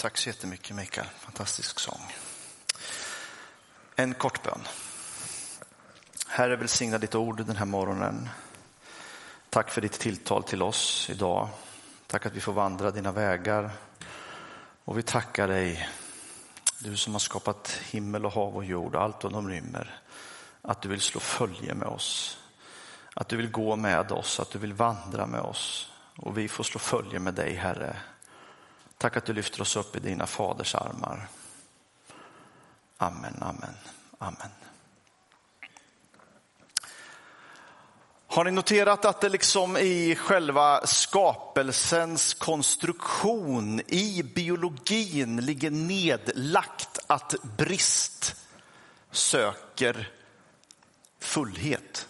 Tack så jättemycket Mikael, fantastisk sång. En kort bön. Herre, välsigna ditt ord den här morgonen. Tack för ditt tilltal till oss idag. Tack att vi får vandra dina vägar. Och vi tackar dig, du som har skapat himmel och hav och jord, allt vad de rymmer. Att du vill slå följe med oss. Att du vill gå med oss, att du vill vandra med oss. Och vi får slå följe med dig, Herre. Tack att du lyfter oss upp i dina faders armar. Amen, amen, amen. Har ni noterat att det liksom i själva skapelsens konstruktion, i biologin ligger nedlagt att brist söker fullhet?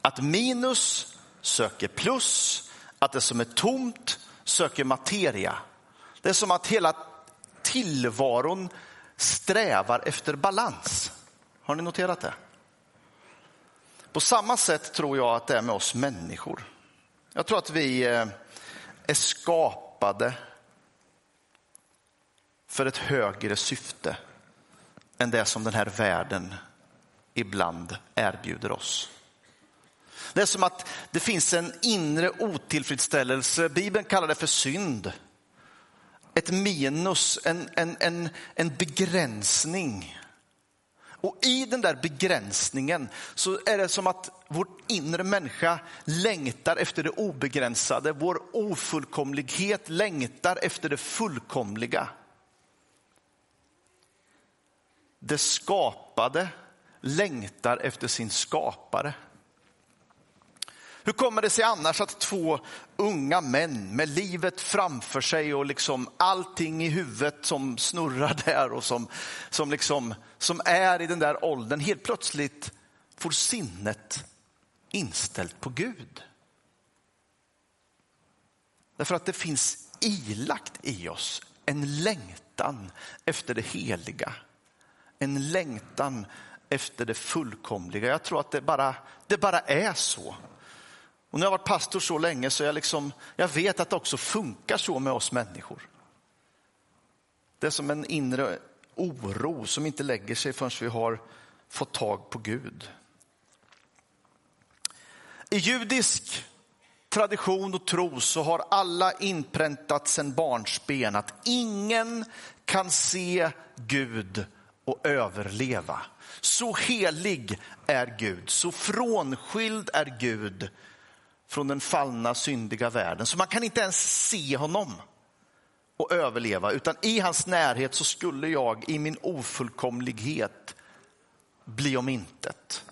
Att minus söker plus, att det som är tomt söker materia. Det är som att hela tillvaron strävar efter balans. Har ni noterat det? På samma sätt tror jag att det är med oss människor. Jag tror att vi eh, är skapade för ett högre syfte än det som den här världen ibland erbjuder oss. Det är som att det finns en inre otillfredsställelse. Bibeln kallar det för synd. Ett minus, en, en, en, en begränsning. Och i den där begränsningen så är det som att vår inre människa längtar efter det obegränsade. Vår ofullkomlighet längtar efter det fullkomliga. Det skapade längtar efter sin skapare. Hur kommer det sig annars att två unga män med livet framför sig och liksom allting i huvudet som snurrar där och som, som, liksom, som är i den där åldern helt plötsligt får sinnet inställt på Gud? Därför att det finns ilagt i oss en längtan efter det heliga. En längtan efter det fullkomliga. Jag tror att det bara, det bara är så. Och har jag varit pastor så länge så jag, liksom, jag vet att det också funkar så med oss människor. Det är som en inre oro som inte lägger sig förrän vi har fått tag på Gud. I judisk tradition och tro så har alla inpräntat sedan barnsben att ingen kan se Gud och överleva. Så helig är Gud, så frånskild är Gud från den fallna syndiga världen. Så man kan inte ens se honom och överleva, utan i hans närhet så skulle jag i min ofullkomlighet bli om intet.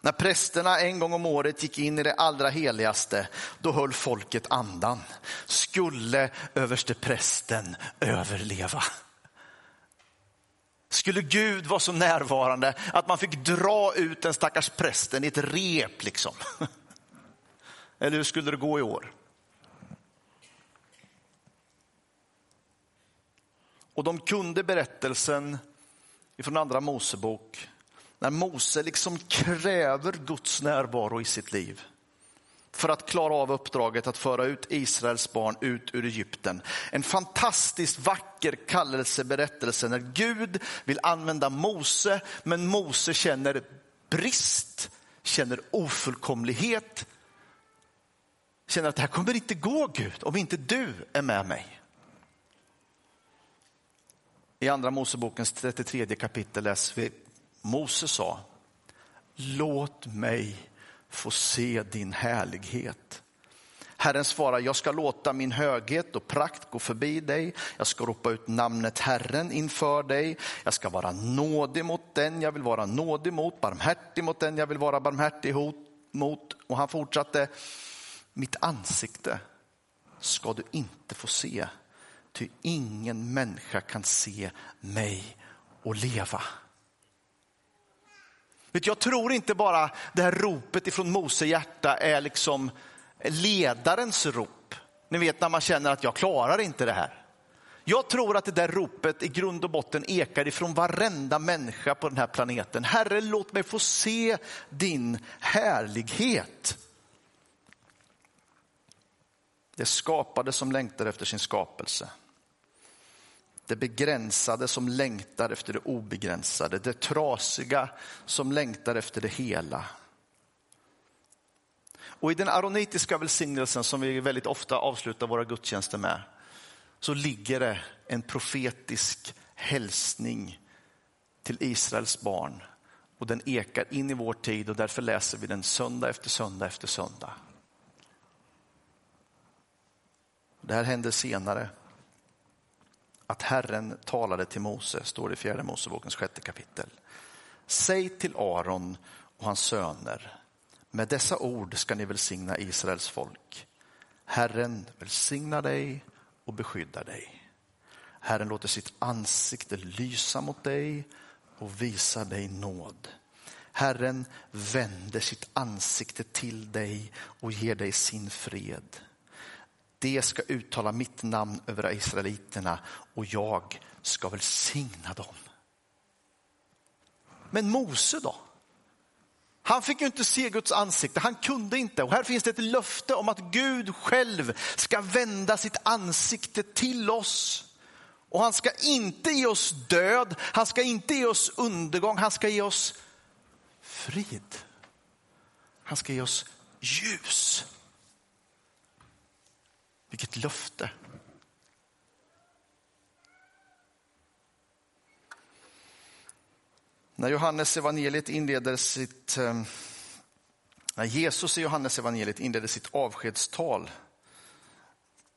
När prästerna en gång om året gick in i det allra heligaste, då höll folket andan. Skulle överste prästen överleva? Skulle Gud vara så närvarande att man fick dra ut den stackars prästen i ett rep liksom? Eller hur skulle det gå i år? Och de kunde berättelsen från andra Mosebok när Mose liksom kräver Guds närvaro i sitt liv för att klara av uppdraget att föra ut Israels barn ut ur Egypten. En fantastiskt vacker kallelseberättelse när Gud vill använda Mose, men Mose känner brist, känner ofullkomlighet, känner att det här kommer inte gå Gud om inte du är med mig. I andra Mosebokens 33 kapitel läser vi Mose sa, låt mig få se din härlighet. Herren svarar, jag ska låta min höghet och prakt gå förbi dig. Jag ska ropa ut namnet Herren inför dig. Jag ska vara nådig mot den jag vill vara nådig mot, barmhärtig mot den jag vill vara barmhärtig mot. Och han fortsatte, mitt ansikte ska du inte få se, ty ingen människa kan se mig och leva. Jag tror inte bara det här ropet ifrån Mose hjärta är liksom ledarens rop. Ni vet när man känner att jag klarar inte det här. Jag tror att det där ropet i grund och botten ekar ifrån varenda människa på den här planeten. Herre, låt mig få se din härlighet. Det skapade som längtar efter sin skapelse. det begränsade som längtar efter det obegränsade, det trasiga som längtar efter det hela. Och i den aronitiska välsignelsen som vi väldigt ofta avslutar våra gudstjänster med, så ligger det en profetisk hälsning till Israels barn. Och den ekar in i vår tid och därför läser vi den söndag efter söndag efter söndag. Det här hände senare. Att Herren talade till Mose, står det i fjärde Mosebokens sjätte kapitel. Säg till Aron och hans söner, med dessa ord ska ni välsigna Israels folk. Herren välsignar dig och beskyddar dig. Herren låter sitt ansikte lysa mot dig och visar dig nåd. Herren vänder sitt ansikte till dig och ger dig sin fred. Det ska uttala mitt namn över israeliterna och jag ska välsigna dem. Men Mose då? Han fick ju inte se Guds ansikte, han kunde inte. Och här finns det ett löfte om att Gud själv ska vända sitt ansikte till oss. Och han ska inte ge oss död, han ska inte ge oss undergång, han ska ge oss frid. Han ska ge oss ljus. Vilket löfte. När Johannes evangeliet inleder sitt, eh, när Jesus i Johannes evangeliet inleder sitt avskedstal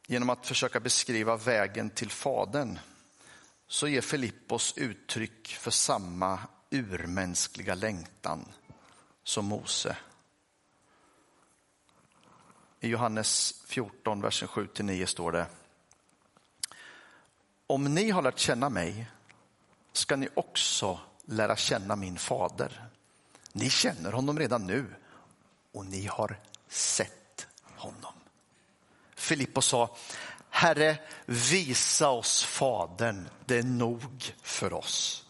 genom att försöka beskriva vägen till Fadern så ger Filippos uttryck för samma urmänskliga längtan som Mose. I Johannes 14, versen 7-9 står det. Om ni har lärt känna mig ska ni också lära känna min fader. Ni känner honom redan nu och ni har sett honom. Filippos sa, Herre, visa oss Fadern, det är nog för oss.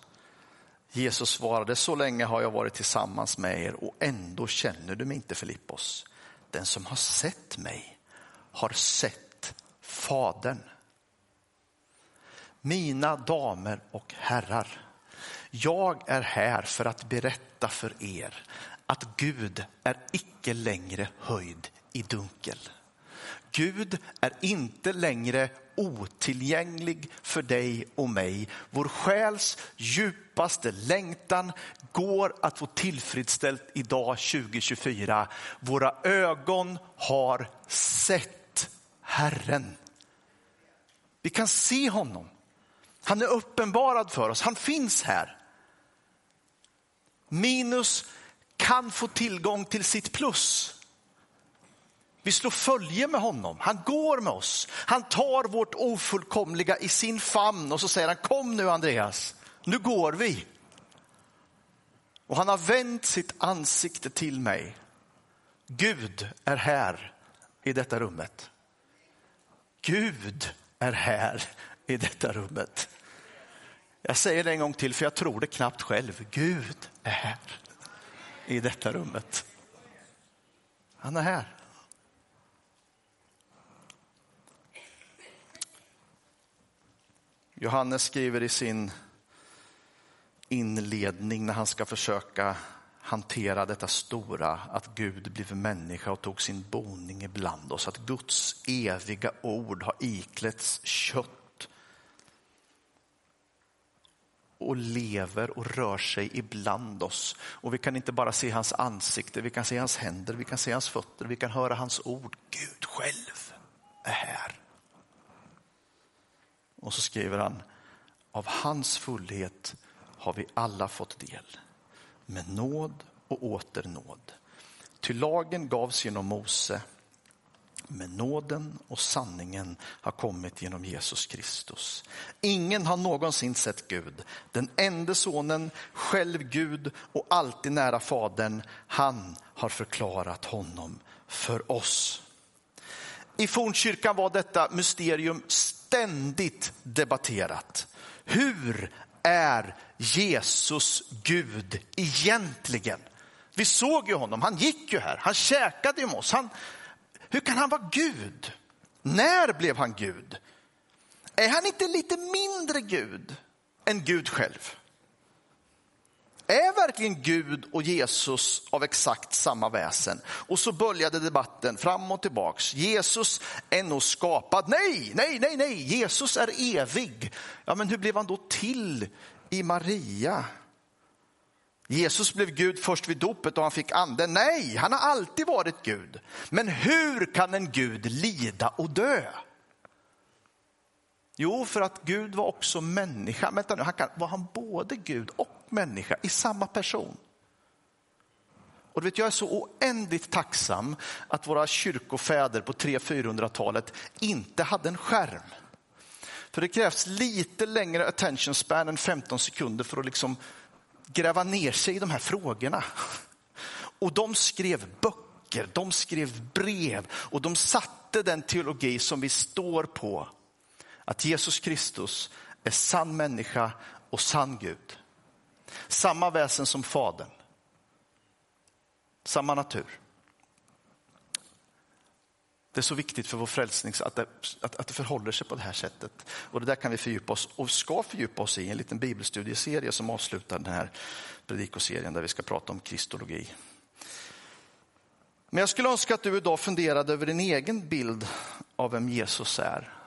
Jesus svarade, så länge har jag varit tillsammans med er och ändå känner du mig inte Filippos. Den som har sett mig har sett Fadern. Mina damer och herrar, jag är här för att berätta för er att Gud är icke längre höjd i dunkel. Gud är inte längre otillgänglig för dig och mig. Vår själs djupaste längtan går att få tillfredsställt idag 2024. Våra ögon har sett Herren. Vi kan se honom. Han är uppenbarad för oss. Han finns här. Minus kan få tillgång till sitt plus. Vi slår följe med honom. Han går med oss. Han tar vårt ofullkomliga i sin famn och så säger han kom nu Andreas, nu går vi. Och han har vänt sitt ansikte till mig. Gud är här i detta rummet. Gud är här i detta rummet. Jag säger det en gång till för jag tror det knappt själv. Gud är här i detta rummet. Han är här. Johannes skriver i sin inledning när han ska försöka hantera detta stora, att Gud blev människa och tog sin boning ibland oss, att Guds eviga ord har iklätts kött och lever och rör sig ibland oss. Och vi kan inte bara se hans ansikte, vi kan se hans händer, vi kan se hans fötter, vi kan höra hans ord. Gud själv är här. Och så skriver han, av hans fullhet har vi alla fått del, med nåd och åter nåd. Ty lagen gavs genom Mose, men nåden och sanningen har kommit genom Jesus Kristus. Ingen har någonsin sett Gud. Den enda sonen, själv Gud och alltid nära Fadern, han har förklarat honom för oss. I fornkyrkan var detta mysterium ständigt debatterat. Hur är Jesus Gud egentligen? Vi såg ju honom, han gick ju här, han käkade ju med oss. Han, hur kan han vara Gud? När blev han Gud? Är han inte lite mindre Gud än Gud själv? Är verkligen Gud och Jesus av exakt samma väsen? Och så böljade debatten fram och tillbaks. Jesus är nog skapad. Nej, nej, nej, nej, Jesus är evig. Ja, men hur blev han då till i Maria? Jesus blev Gud först vid dopet och han fick anden. Nej, han har alltid varit Gud. Men hur kan en Gud lida och dö? Jo, för att Gud var också människa. Vänta nu, han kan, var han både Gud och människa i samma person? Och du vet, jag är så oändligt tacksam att våra kyrkofäder på 300-400-talet inte hade en skärm. För det krävs lite längre attention span än 15 sekunder för att liksom gräva ner sig i de här frågorna. Och de skrev böcker, de skrev brev och de satte den teologi som vi står på. Att Jesus Kristus är sann människa och sann Gud. Samma väsen som Fadern. Samma natur. Det är så viktigt för vår frälsning att det, att, att det förhåller sig på det här sättet. Och det där kan vi fördjupa oss och ska fördjupa oss i en liten bibelstudieserie som avslutar den här predikoserien där vi ska prata om kristologi. Men jag skulle önska att du idag funderade över din egen bild av vem Jesus är.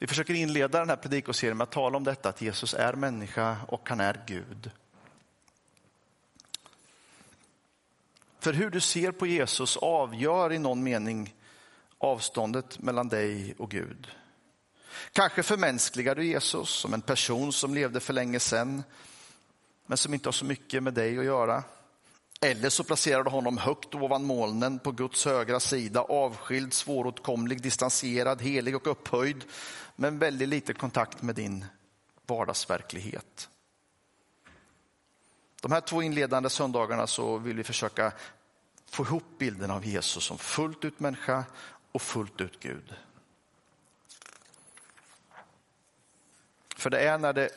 Vi försöker inleda den här predikoserien med att tala om detta att Jesus är människa och han är Gud. För hur du ser på Jesus avgör i någon mening avståndet mellan dig och Gud. Kanske förmänskligar du Jesus som en person som levde för länge sedan men som inte har så mycket med dig att göra. Eller så placerar du honom högt ovan molnen på Guds högra sida, avskild, svåråtkomlig, distanserad, helig och upphöjd, men väldigt lite kontakt med din vardagsverklighet. De här två inledande söndagarna så vill vi försöka få ihop bilden av Jesus som fullt ut människa och fullt ut Gud. För det är när det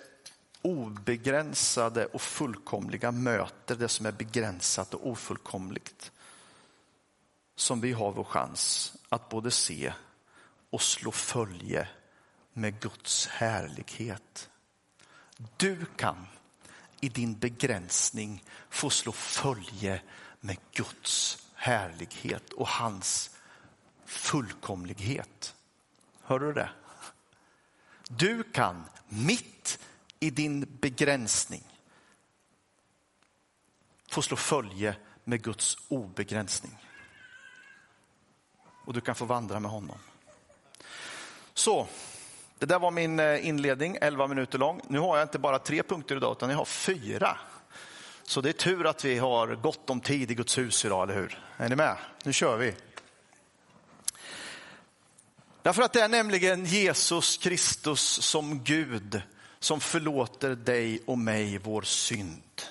obegränsade och fullkomliga möter det som är begränsat och ofullkomligt som vi har vår chans att både se och slå följe med Guds härlighet. Du kan i din begränsning få slå följe med Guds härlighet och hans fullkomlighet. Hör du det? Du kan mitt i din begränsning få slå följe med Guds obegränsning. Och du kan få vandra med honom. Så, det där var min eh, inledning, 11 minuter lång. Nu har jag inte bara tre punkter idag, utan jag har fyra. Så det är tur att vi har gott om tid i Guds hus idag, eller hur? Är ni med? Nu kör vi. Därför att det är nämligen Jesus Kristus som Gud som förlåter dig och mig vår synd.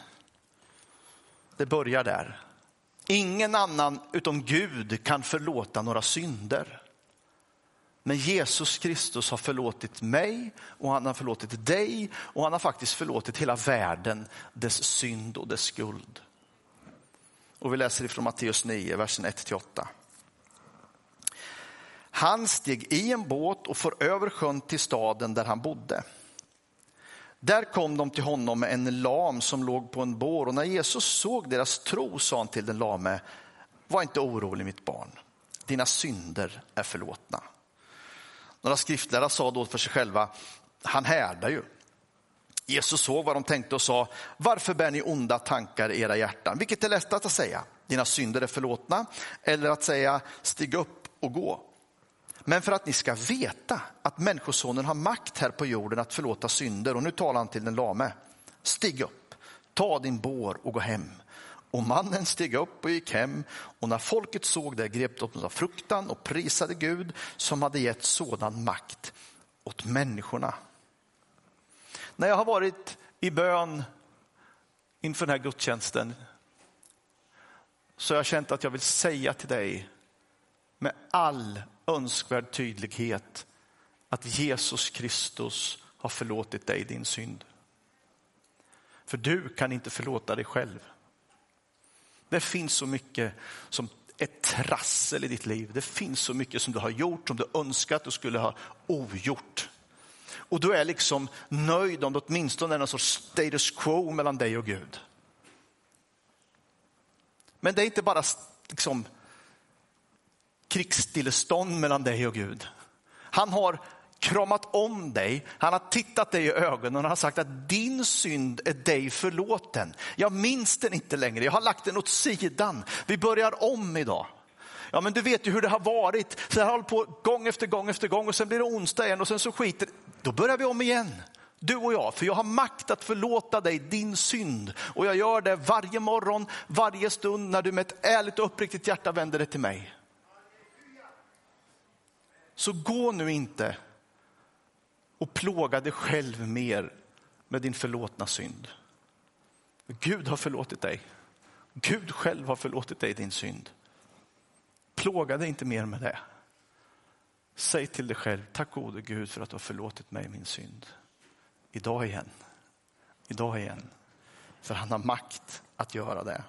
Det börjar där. Ingen annan utom Gud kan förlåta några synder. Men Jesus Kristus har förlåtit mig och han har förlåtit dig och han har faktiskt förlåtit hela världen dess synd och dess skuld. Och vi läser ifrån Matteus 9, versen 1-8. Han steg i en båt och for över sjön till staden där han bodde. Där kom de till honom med en lam som låg på en bår och när Jesus såg deras tro sa han till den lame, var inte orolig mitt barn, dina synder är förlåtna. Några skriftlärare sa då för sig själva, han härdar ju. Jesus såg vad de tänkte och sa, varför bär ni onda tankar i era hjärtan? Vilket är lättast att säga, dina synder är förlåtna, eller att säga, stig upp och gå. Men för att ni ska veta att Människosonen har makt här på jorden att förlåta synder, och nu talar han till den lame, stig upp, ta din bår och gå hem. Och mannen steg upp och gick hem och när folket såg det grep de av fruktan och prisade Gud som hade gett sådan makt åt människorna. När jag har varit i bön inför den här gudstjänsten så har jag känt att jag vill säga till dig med all önskvärd tydlighet att Jesus Kristus har förlåtit dig din synd. För du kan inte förlåta dig själv. Det finns så mycket som ett trassel i ditt liv. Det finns så mycket som du har gjort, som du önskat och skulle ha ogjort. Och du är liksom nöjd om det åtminstone är någon sorts status quo mellan dig och Gud. Men det är inte bara liksom, krigsstillestånd mellan dig och Gud. Han har kramat om dig, han har tittat dig i ögonen och han har sagt att din synd är dig förlåten. Jag minns den inte längre, jag har lagt den åt sidan. Vi börjar om idag. Ja men du vet ju hur det har varit, så det har hållit på gång efter gång efter gång och sen blir det onsdag igen och sen så skiter Då börjar vi om igen. Du och jag, för jag har makt att förlåta dig din synd och jag gör det varje morgon, varje stund när du med ett ärligt och uppriktigt hjärta vänder dig till mig. Så gå nu inte och plåga dig själv mer med din förlåtna synd. Gud har förlåtit dig. Gud själv har förlåtit dig din synd. Plåga dig inte mer med det. Säg till dig själv, tack gode Gud för att du har förlåtit mig min synd. Idag igen. Idag igen. För han har makt att göra det.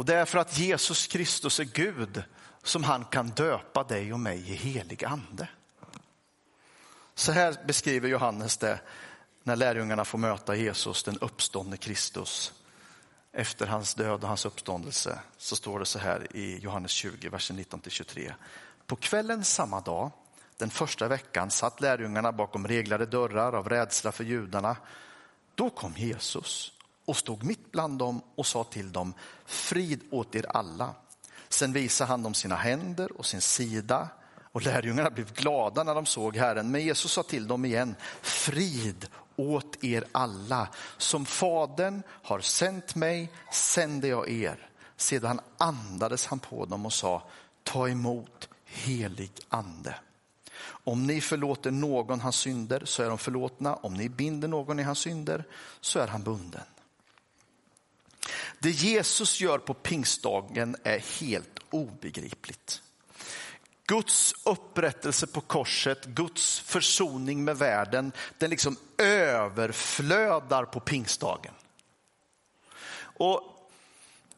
Och det är för att Jesus Kristus är Gud som han kan döpa dig och mig i helig ande. Så här beskriver Johannes det när lärjungarna får möta Jesus, den uppståndne Kristus. Efter hans död och hans uppståndelse så står det så här i Johannes 20, versen 19-23. På kvällen samma dag, den första veckan, satt lärjungarna bakom reglade dörrar av rädsla för judarna. Då kom Jesus och stod mitt bland dem och sa till dem, frid åt er alla. Sen visade han dem sina händer och sin sida och lärjungarna blev glada när de såg Herren. Men Jesus sa till dem igen, frid åt er alla. Som Fadern har sänt mig sänder jag er. Sedan andades han på dem och sa, ta emot helig ande. Om ni förlåter någon hans synder så är de förlåtna. Om ni binder någon i hans synder så är han bunden. Det Jesus gör på pingstdagen är helt obegripligt. Guds upprättelse på korset, Guds försoning med världen, den liksom överflödar på pingstdagen. Och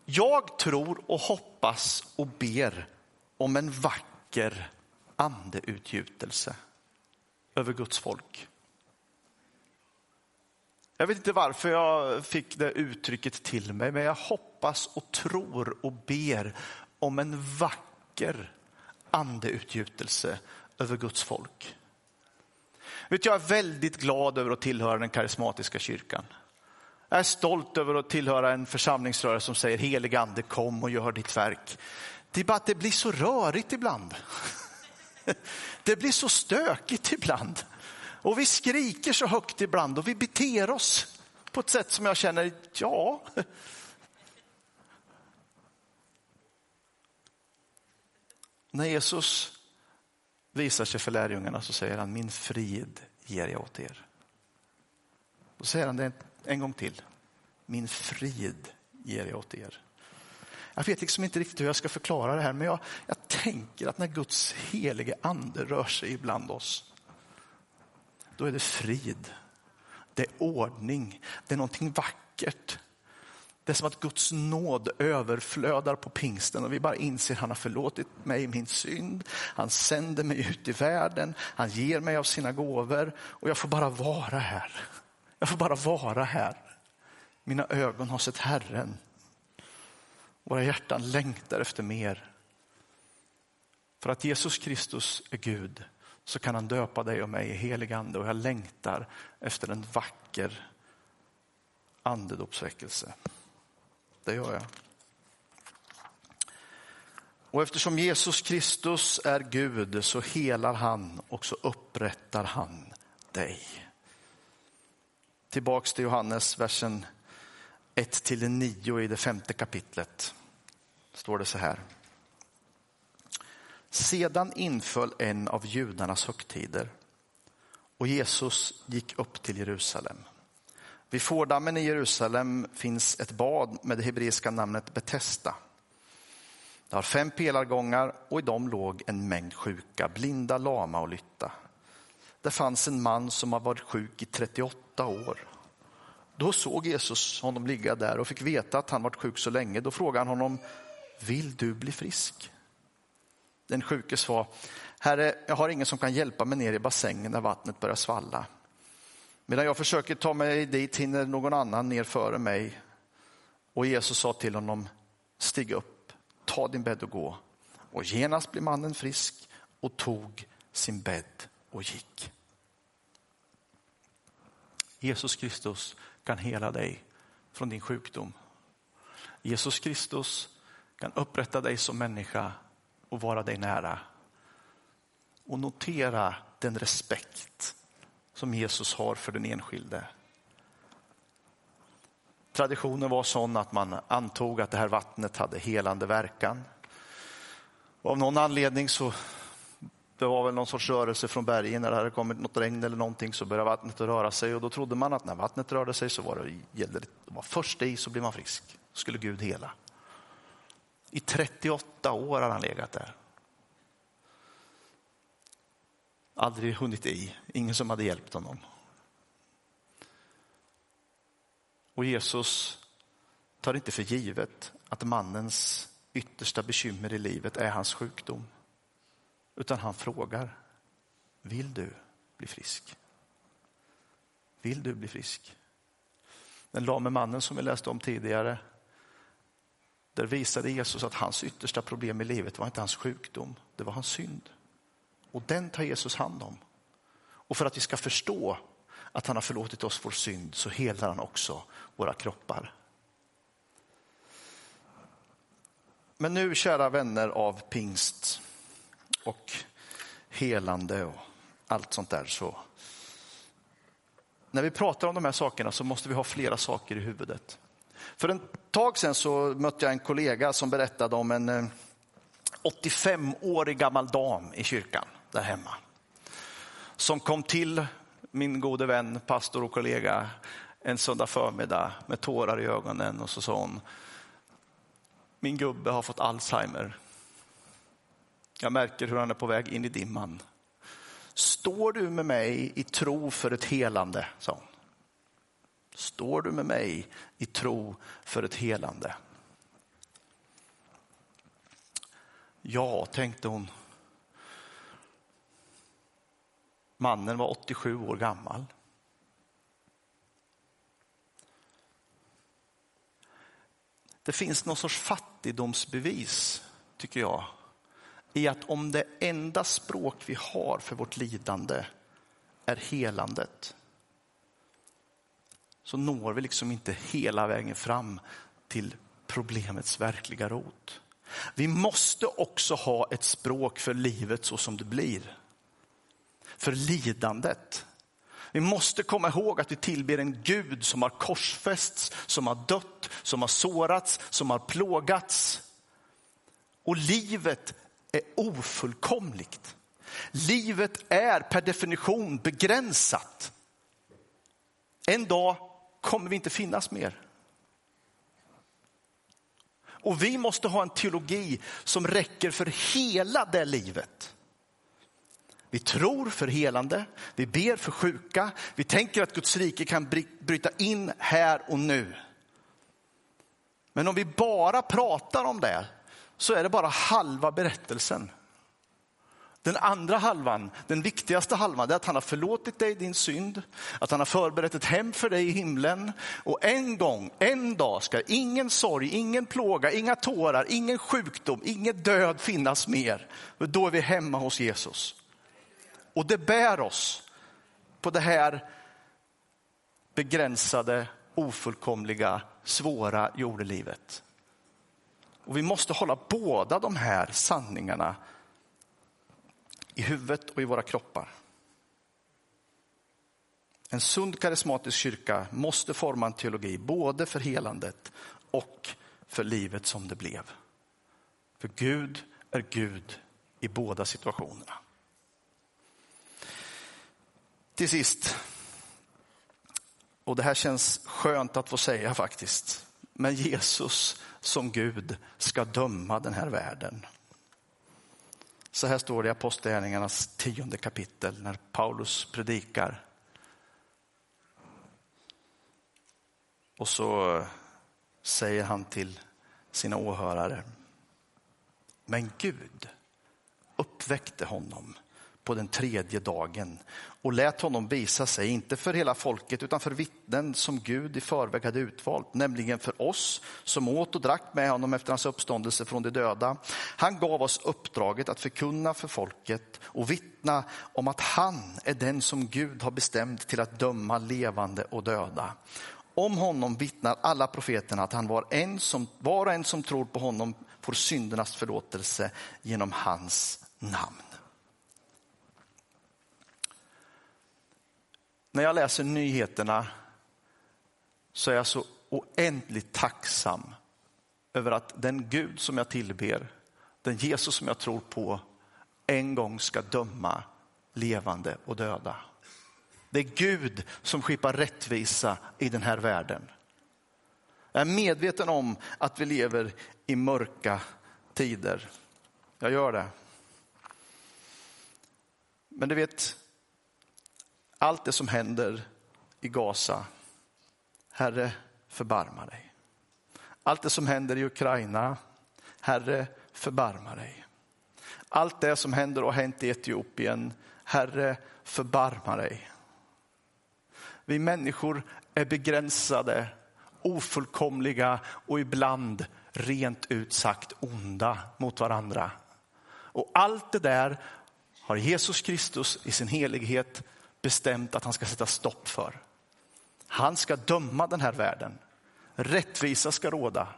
jag tror och hoppas och ber om en vacker andeutgjutelse över Guds folk. Jag vet inte varför jag fick det uttrycket till mig, men jag hoppas och tror och ber om en vacker andeutgjutelse över Guds folk. Vet, jag är väldigt glad över att tillhöra den karismatiska kyrkan. Jag är stolt över att tillhöra en församlingsrörelse som säger helig ande kom och gör ditt verk. Det är bara att det blir så rörigt ibland. Det blir så stökigt ibland. Och vi skriker så högt ibland och vi beter oss på ett sätt som jag känner, ja. När Jesus visar sig för lärjungarna så säger han, min frid ger jag åt er. Då säger han det en gång till, min frid ger jag åt er. Jag vet liksom inte riktigt hur jag ska förklara det här, men jag, jag tänker att när Guds helige ande rör sig ibland oss, då är det frid. Det är ordning. Det är någonting vackert. Det är som att Guds nåd överflödar på pingsten och vi bara inser att han har förlåtit mig min synd. Han sänder mig ut i världen. Han ger mig av sina gåvor och jag får bara vara här. Jag får bara vara här. Mina ögon har sett Herren. Våra hjärtan längtar efter mer. För att Jesus Kristus är Gud så kan han döpa dig och mig i helig ande och jag längtar efter en vacker andedopsväckelse. Det gör jag. Och eftersom Jesus Kristus är Gud så helar han och så upprättar han dig. Tillbaks till Johannes versen 1 till 9 i det femte kapitlet. Står det så här. Sedan inföll en av judarnas högtider och Jesus gick upp till Jerusalem. Vid fårdammen i Jerusalem finns ett bad med det hebreiska namnet Betesda. Det har fem pelargångar och i dem låg en mängd sjuka, blinda, lama och lytta. Det fanns en man som har varit sjuk i 38 år. Då såg Jesus honom ligga där och fick veta att han varit sjuk så länge. Då frågade han honom, vill du bli frisk? Den sjuke sa, Herre, jag har ingen som kan hjälpa mig ner i bassängen när vattnet börjar svalla. Medan jag försöker ta mig dit hinner någon annan ner före mig. Och Jesus sa till honom, stig upp, ta din bädd och gå. Och genast blev mannen frisk och tog sin bädd och gick. Jesus Kristus kan hela dig från din sjukdom. Jesus Kristus kan upprätta dig som människa och vara dig nära. Och notera den respekt som Jesus har för den enskilde. Traditionen var sån att man antog att det här vattnet hade helande verkan. Och av någon anledning så det var väl någon sorts rörelse från bergen när det hade kommit något regn eller någonting så började vattnet röra sig och då trodde man att när vattnet rörde sig så var det, gällde det, var först i så blev man frisk. Skulle Gud hela. I 38 år har han legat där. Aldrig hunnit i, ingen som hade hjälpt honom. Och Jesus tar inte för givet att mannens yttersta bekymmer i livet är hans sjukdom. Utan han frågar, vill du bli frisk? Vill du bli frisk? Den lame mannen som vi läste om tidigare, där visade Jesus att hans yttersta problem i livet var inte hans sjukdom, det var hans synd. Och den tar Jesus hand om. Och för att vi ska förstå att han har förlåtit oss vår synd så helar han också våra kroppar. Men nu, kära vänner av pingst och helande och allt sånt där, så när vi pratar om de här sakerna så måste vi ha flera saker i huvudet. För en tag sedan så mötte jag en kollega som berättade om en eh, 85-årig gammal dam i kyrkan där hemma. Som kom till min gode vän, pastor och kollega en söndag förmiddag med tårar i ögonen och så sa hon, min gubbe har fått Alzheimer. Jag märker hur han är på väg in i dimman. Står du med mig i tro för ett helande? sa hon. Står du med mig i tro för ett helande? Ja, tänkte hon. Mannen var 87 år gammal. Det finns någon sorts fattigdomsbevis, tycker jag, i att om det enda språk vi har för vårt lidande är helandet, så når vi liksom inte hela vägen fram till problemets verkliga rot. Vi måste också ha ett språk för livet så som det blir för lidandet. Vi måste komma ihåg att vi tillber en Gud som har korsfästs, som har dött, som har sårats, som har plågats. Och livet är ofullkomligt. Livet är per definition begränsat. En dag kommer vi inte finnas mer. Och vi måste ha en teologi som räcker för hela det livet. Vi tror för helande, vi ber för sjuka, vi tänker att Guds rike kan bryta in här och nu. Men om vi bara pratar om det så är det bara halva berättelsen. Den andra halvan, den viktigaste halvan, är att han har förlåtit dig din synd, att han har förberett ett hem för dig i himlen. Och en gång, en dag ska ingen sorg, ingen plåga, inga tårar, ingen sjukdom, ingen död finnas mer. Då är vi hemma hos Jesus. Och det bär oss på det här begränsade, ofullkomliga, svåra jordelivet. Och vi måste hålla båda de här sanningarna i huvudet och i våra kroppar. En sund karismatisk kyrka måste forma en teologi både för helandet och för livet som det blev. För Gud är Gud i båda situationerna. Till sist, och det här känns skönt att få säga faktiskt, men Jesus som Gud ska döma den här världen. Så här står det i Apostlagärningarnas tionde kapitel när Paulus predikar. Och så säger han till sina åhörare. Men Gud uppväckte honom på den tredje dagen och lät honom visa sig, inte för hela folket utan för vittnen som Gud i förväg hade utvalt, nämligen för oss som åt och drack med honom efter hans uppståndelse från de döda. Han gav oss uppdraget att förkunna för folket och vittna om att han är den som Gud har bestämt till att döma levande och döda. Om honom vittnar alla profeterna att han var, en som, var och en som tror på honom får syndernas förlåtelse genom hans namn. När jag läser nyheterna så är jag så oändligt tacksam över att den Gud som jag tillber, den Jesus som jag tror på, en gång ska döma levande och döda. Det är Gud som skipar rättvisa i den här världen. Jag är medveten om att vi lever i mörka tider. Jag gör det. Men du vet, allt det som händer i Gaza, Herre förbarma dig. Allt det som händer i Ukraina, Herre förbarma dig. Allt det som händer och har hänt i Etiopien, Herre förbarma dig. Vi människor är begränsade, ofullkomliga och ibland rent ut sagt onda mot varandra. Och allt det där har Jesus Kristus i sin helighet bestämt att han ska sätta stopp för. Han ska döma den här världen. Rättvisa ska råda.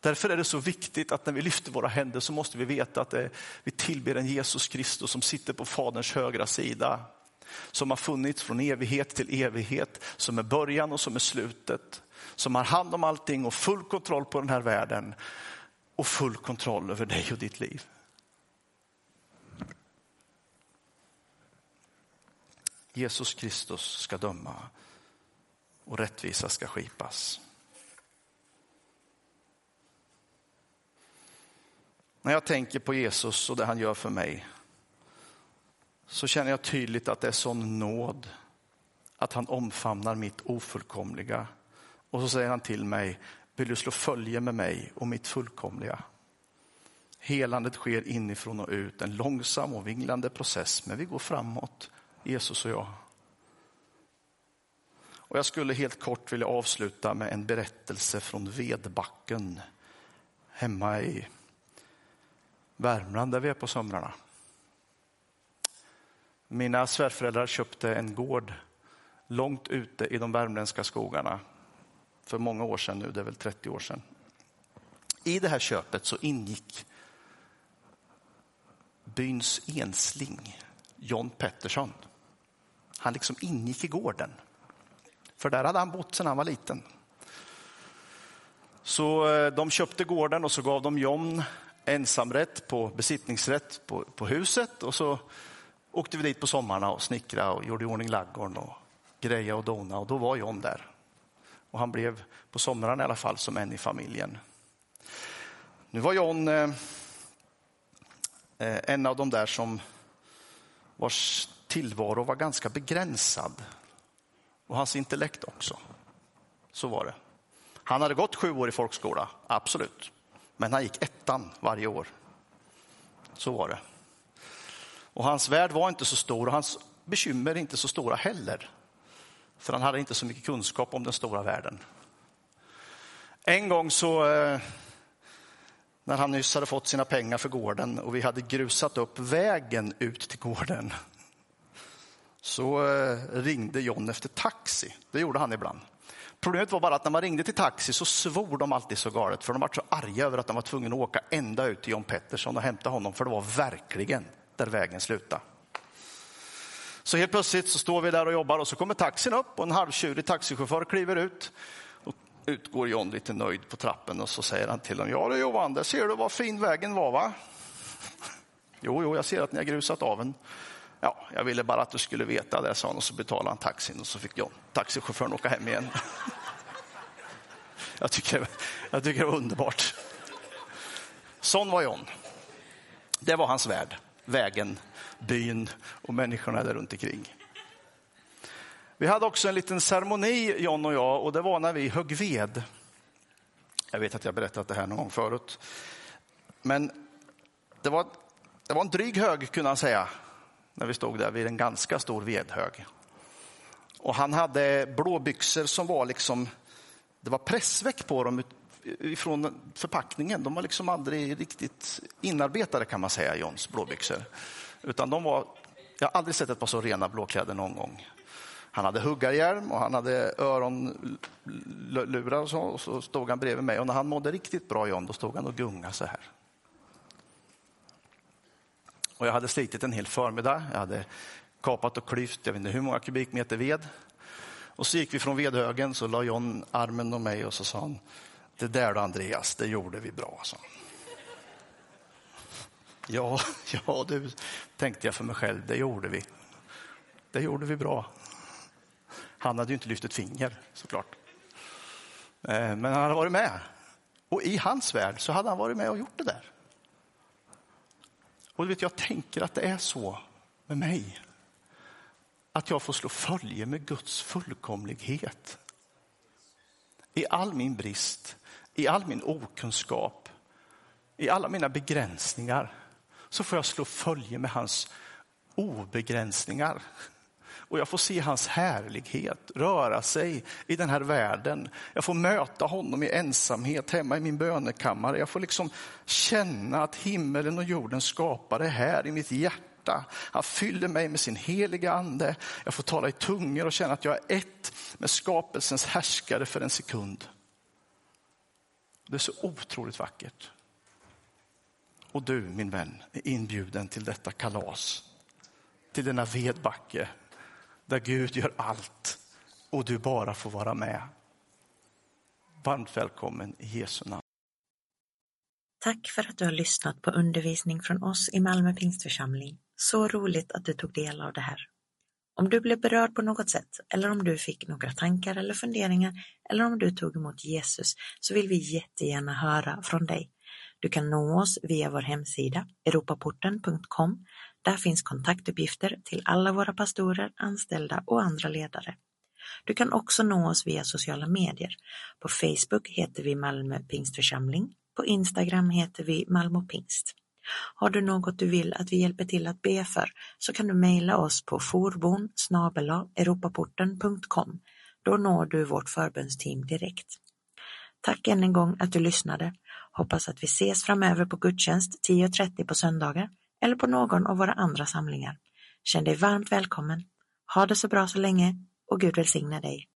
Därför är det så viktigt att när vi lyfter våra händer så måste vi veta att det, vi tillber en Jesus Kristus som sitter på Faderns högra sida. Som har funnits från evighet till evighet, som är början och som är slutet. Som har hand om allting och full kontroll på den här världen och full kontroll över dig och ditt liv. Jesus Kristus ska döma och rättvisa ska skipas. När jag tänker på Jesus och det han gör för mig så känner jag tydligt att det är sån nåd att han omfamnar mitt ofullkomliga. Och så säger han till mig, vill du slå följe med mig och mitt fullkomliga? Helandet sker inifrån och ut, en långsam och vinglande process, men vi går framåt Jesus och jag. Och jag skulle helt kort vilja avsluta med en berättelse från Vedbacken hemma i Värmland där vi är på somrarna. Mina svärföräldrar köpte en gård långt ute i de värmländska skogarna för många år sedan nu, det är väl 30 år sedan. I det här köpet så ingick byns ensling, John Pettersson. Han liksom ingick i gården. För där hade han bott sedan han var liten. Så eh, de köpte gården och så gav de John ensamrätt på besittningsrätt på, på huset och så åkte vi dit på sommarna och snickrade och gjorde i ordning laggården och greja och dona och då var John där. Och han blev på somrarna i alla fall som en i familjen. Nu var John eh, eh en av de där som vars tillvaro var ganska begränsad. Och hans intellekt också. Så var det. Han hade gått sju år i folkskola, absolut. Men han gick ettan varje år. Så var det. Och hans värld var inte så stor och hans bekymmer inte så stora heller. För han hade inte så mycket kunskap om den stora världen. En gång så, eh, när han nyss hade fått sina pengar för gården och vi hade grusat upp vägen ut till gården så eh, ringde John efter taxi. Det gjorde han ibland. Problemet var bara att när man ringde till taxi så svor de alltid så galet för de var så arga över att de var tvungna att åka ända ut till John Pettersson och hämta honom för det var verkligen där vägen slutade. Så helt plötsligt så står vi där och jobbar och så kommer taxin upp och en halvtjurig taxichaufför kliver ut. Och ut går John lite nöjd på trappen och så säger han till dem. ja du Johan, där ser du vad fin vägen var va? Jo, jo, jag ser att ni har grusat av den. Ja, jag ville bara att du skulle veta det, sa han och så betalade han taxin och så fick jag taxichauffören åka hem igen. Jag tycker, jag tycker det var underbart. Sån var John. Det var hans värld, vägen, byn och människorna där runt omkring. Vi hade också en liten ceremoni, John och jag, och det var när vi högg ved. Jag vet att jag berättat det här någon gång förut. Men det var, det var en dryg hög, kunde han säga, när vi stod där vid en ganska stor vedhög. Och han hade blåbyxor som var liksom, det var pressväck på dem ifrån förpackningen. De var liksom aldrig riktigt inarbetade kan man säga, Johns blåbyxor. Utan de var, jag har aldrig sett ett par så rena blåkläder någon gång. Han hade huggarhjälm och han hade öronlurar och så, och så stod han bredvid mig. Och när han mådde riktigt bra, John, då stod han och gungade så här. Och jag hade slitit en hel förmiddag. Jag hade kapat och klyft, jag vet inte hur många kubikmeter ved. Och så gick vi från vedhögen, så la John armen om mig och så sa han, det där då Andreas, det gjorde vi bra. Så. Ja, ja du, tänkte jag för mig själv, det gjorde vi. Det gjorde vi bra. Han hade ju inte lyft ett finger såklart. Eh, men han hade varit med. Och i hans värld så hade han varit med och gjort det där. Och du vet, jag tänker att det är så med mig. Att jag får slå följe med Guds fullkomlighet. I all min brist, i all min okunskap, i alla mina begränsningar så får jag slå följe med hans obegränsningar. Och jag får se hans härlighet röra sig i den här världen. Jag får möta honom i ensamhet hemma i min bönekammare. Jag får liksom känna att himmelen och jorden skapade här i mitt hjärta. Han fyller mig med sin heliga ande. Jag får tala i tungor och känna att jag är ett med skapelsens härskare för en sekund. Det är så otroligt vackert. Och du, min vän, är inbjuden till detta kalas. Till denna vedbacke där Gud gör allt och du bara får vara med. Varmt välkommen i Jesu namn. Tack för att du har lyssnat på undervisning från oss i Malmö Pingstförsamling. Så roligt att du tog del av det här. Om du blev berörd på något sätt eller om du fick några tankar eller funderingar eller om du tog emot Jesus så vill vi jättegärna höra från dig. Du kan nå oss via vår hemsida europaporten.com. Där finns kontaktuppgifter till alla våra pastorer, anställda och andra ledare. Du kan också nå oss via sociala medier. På Facebook heter vi Malmö Pingstförsamling. På Instagram heter vi Malmö Pingst. Har du något du vill att vi hjälper till att be för så kan du mejla oss på forbon europaporten.com. Då når du vårt förbönsteam direkt. Tack än en gång att du lyssnade. Hoppas att vi ses framöver på gudstjänst 10.30 på söndagar eller på någon av våra andra samlingar. Känn dig varmt välkommen. Ha det så bra så länge och Gud välsigne dig.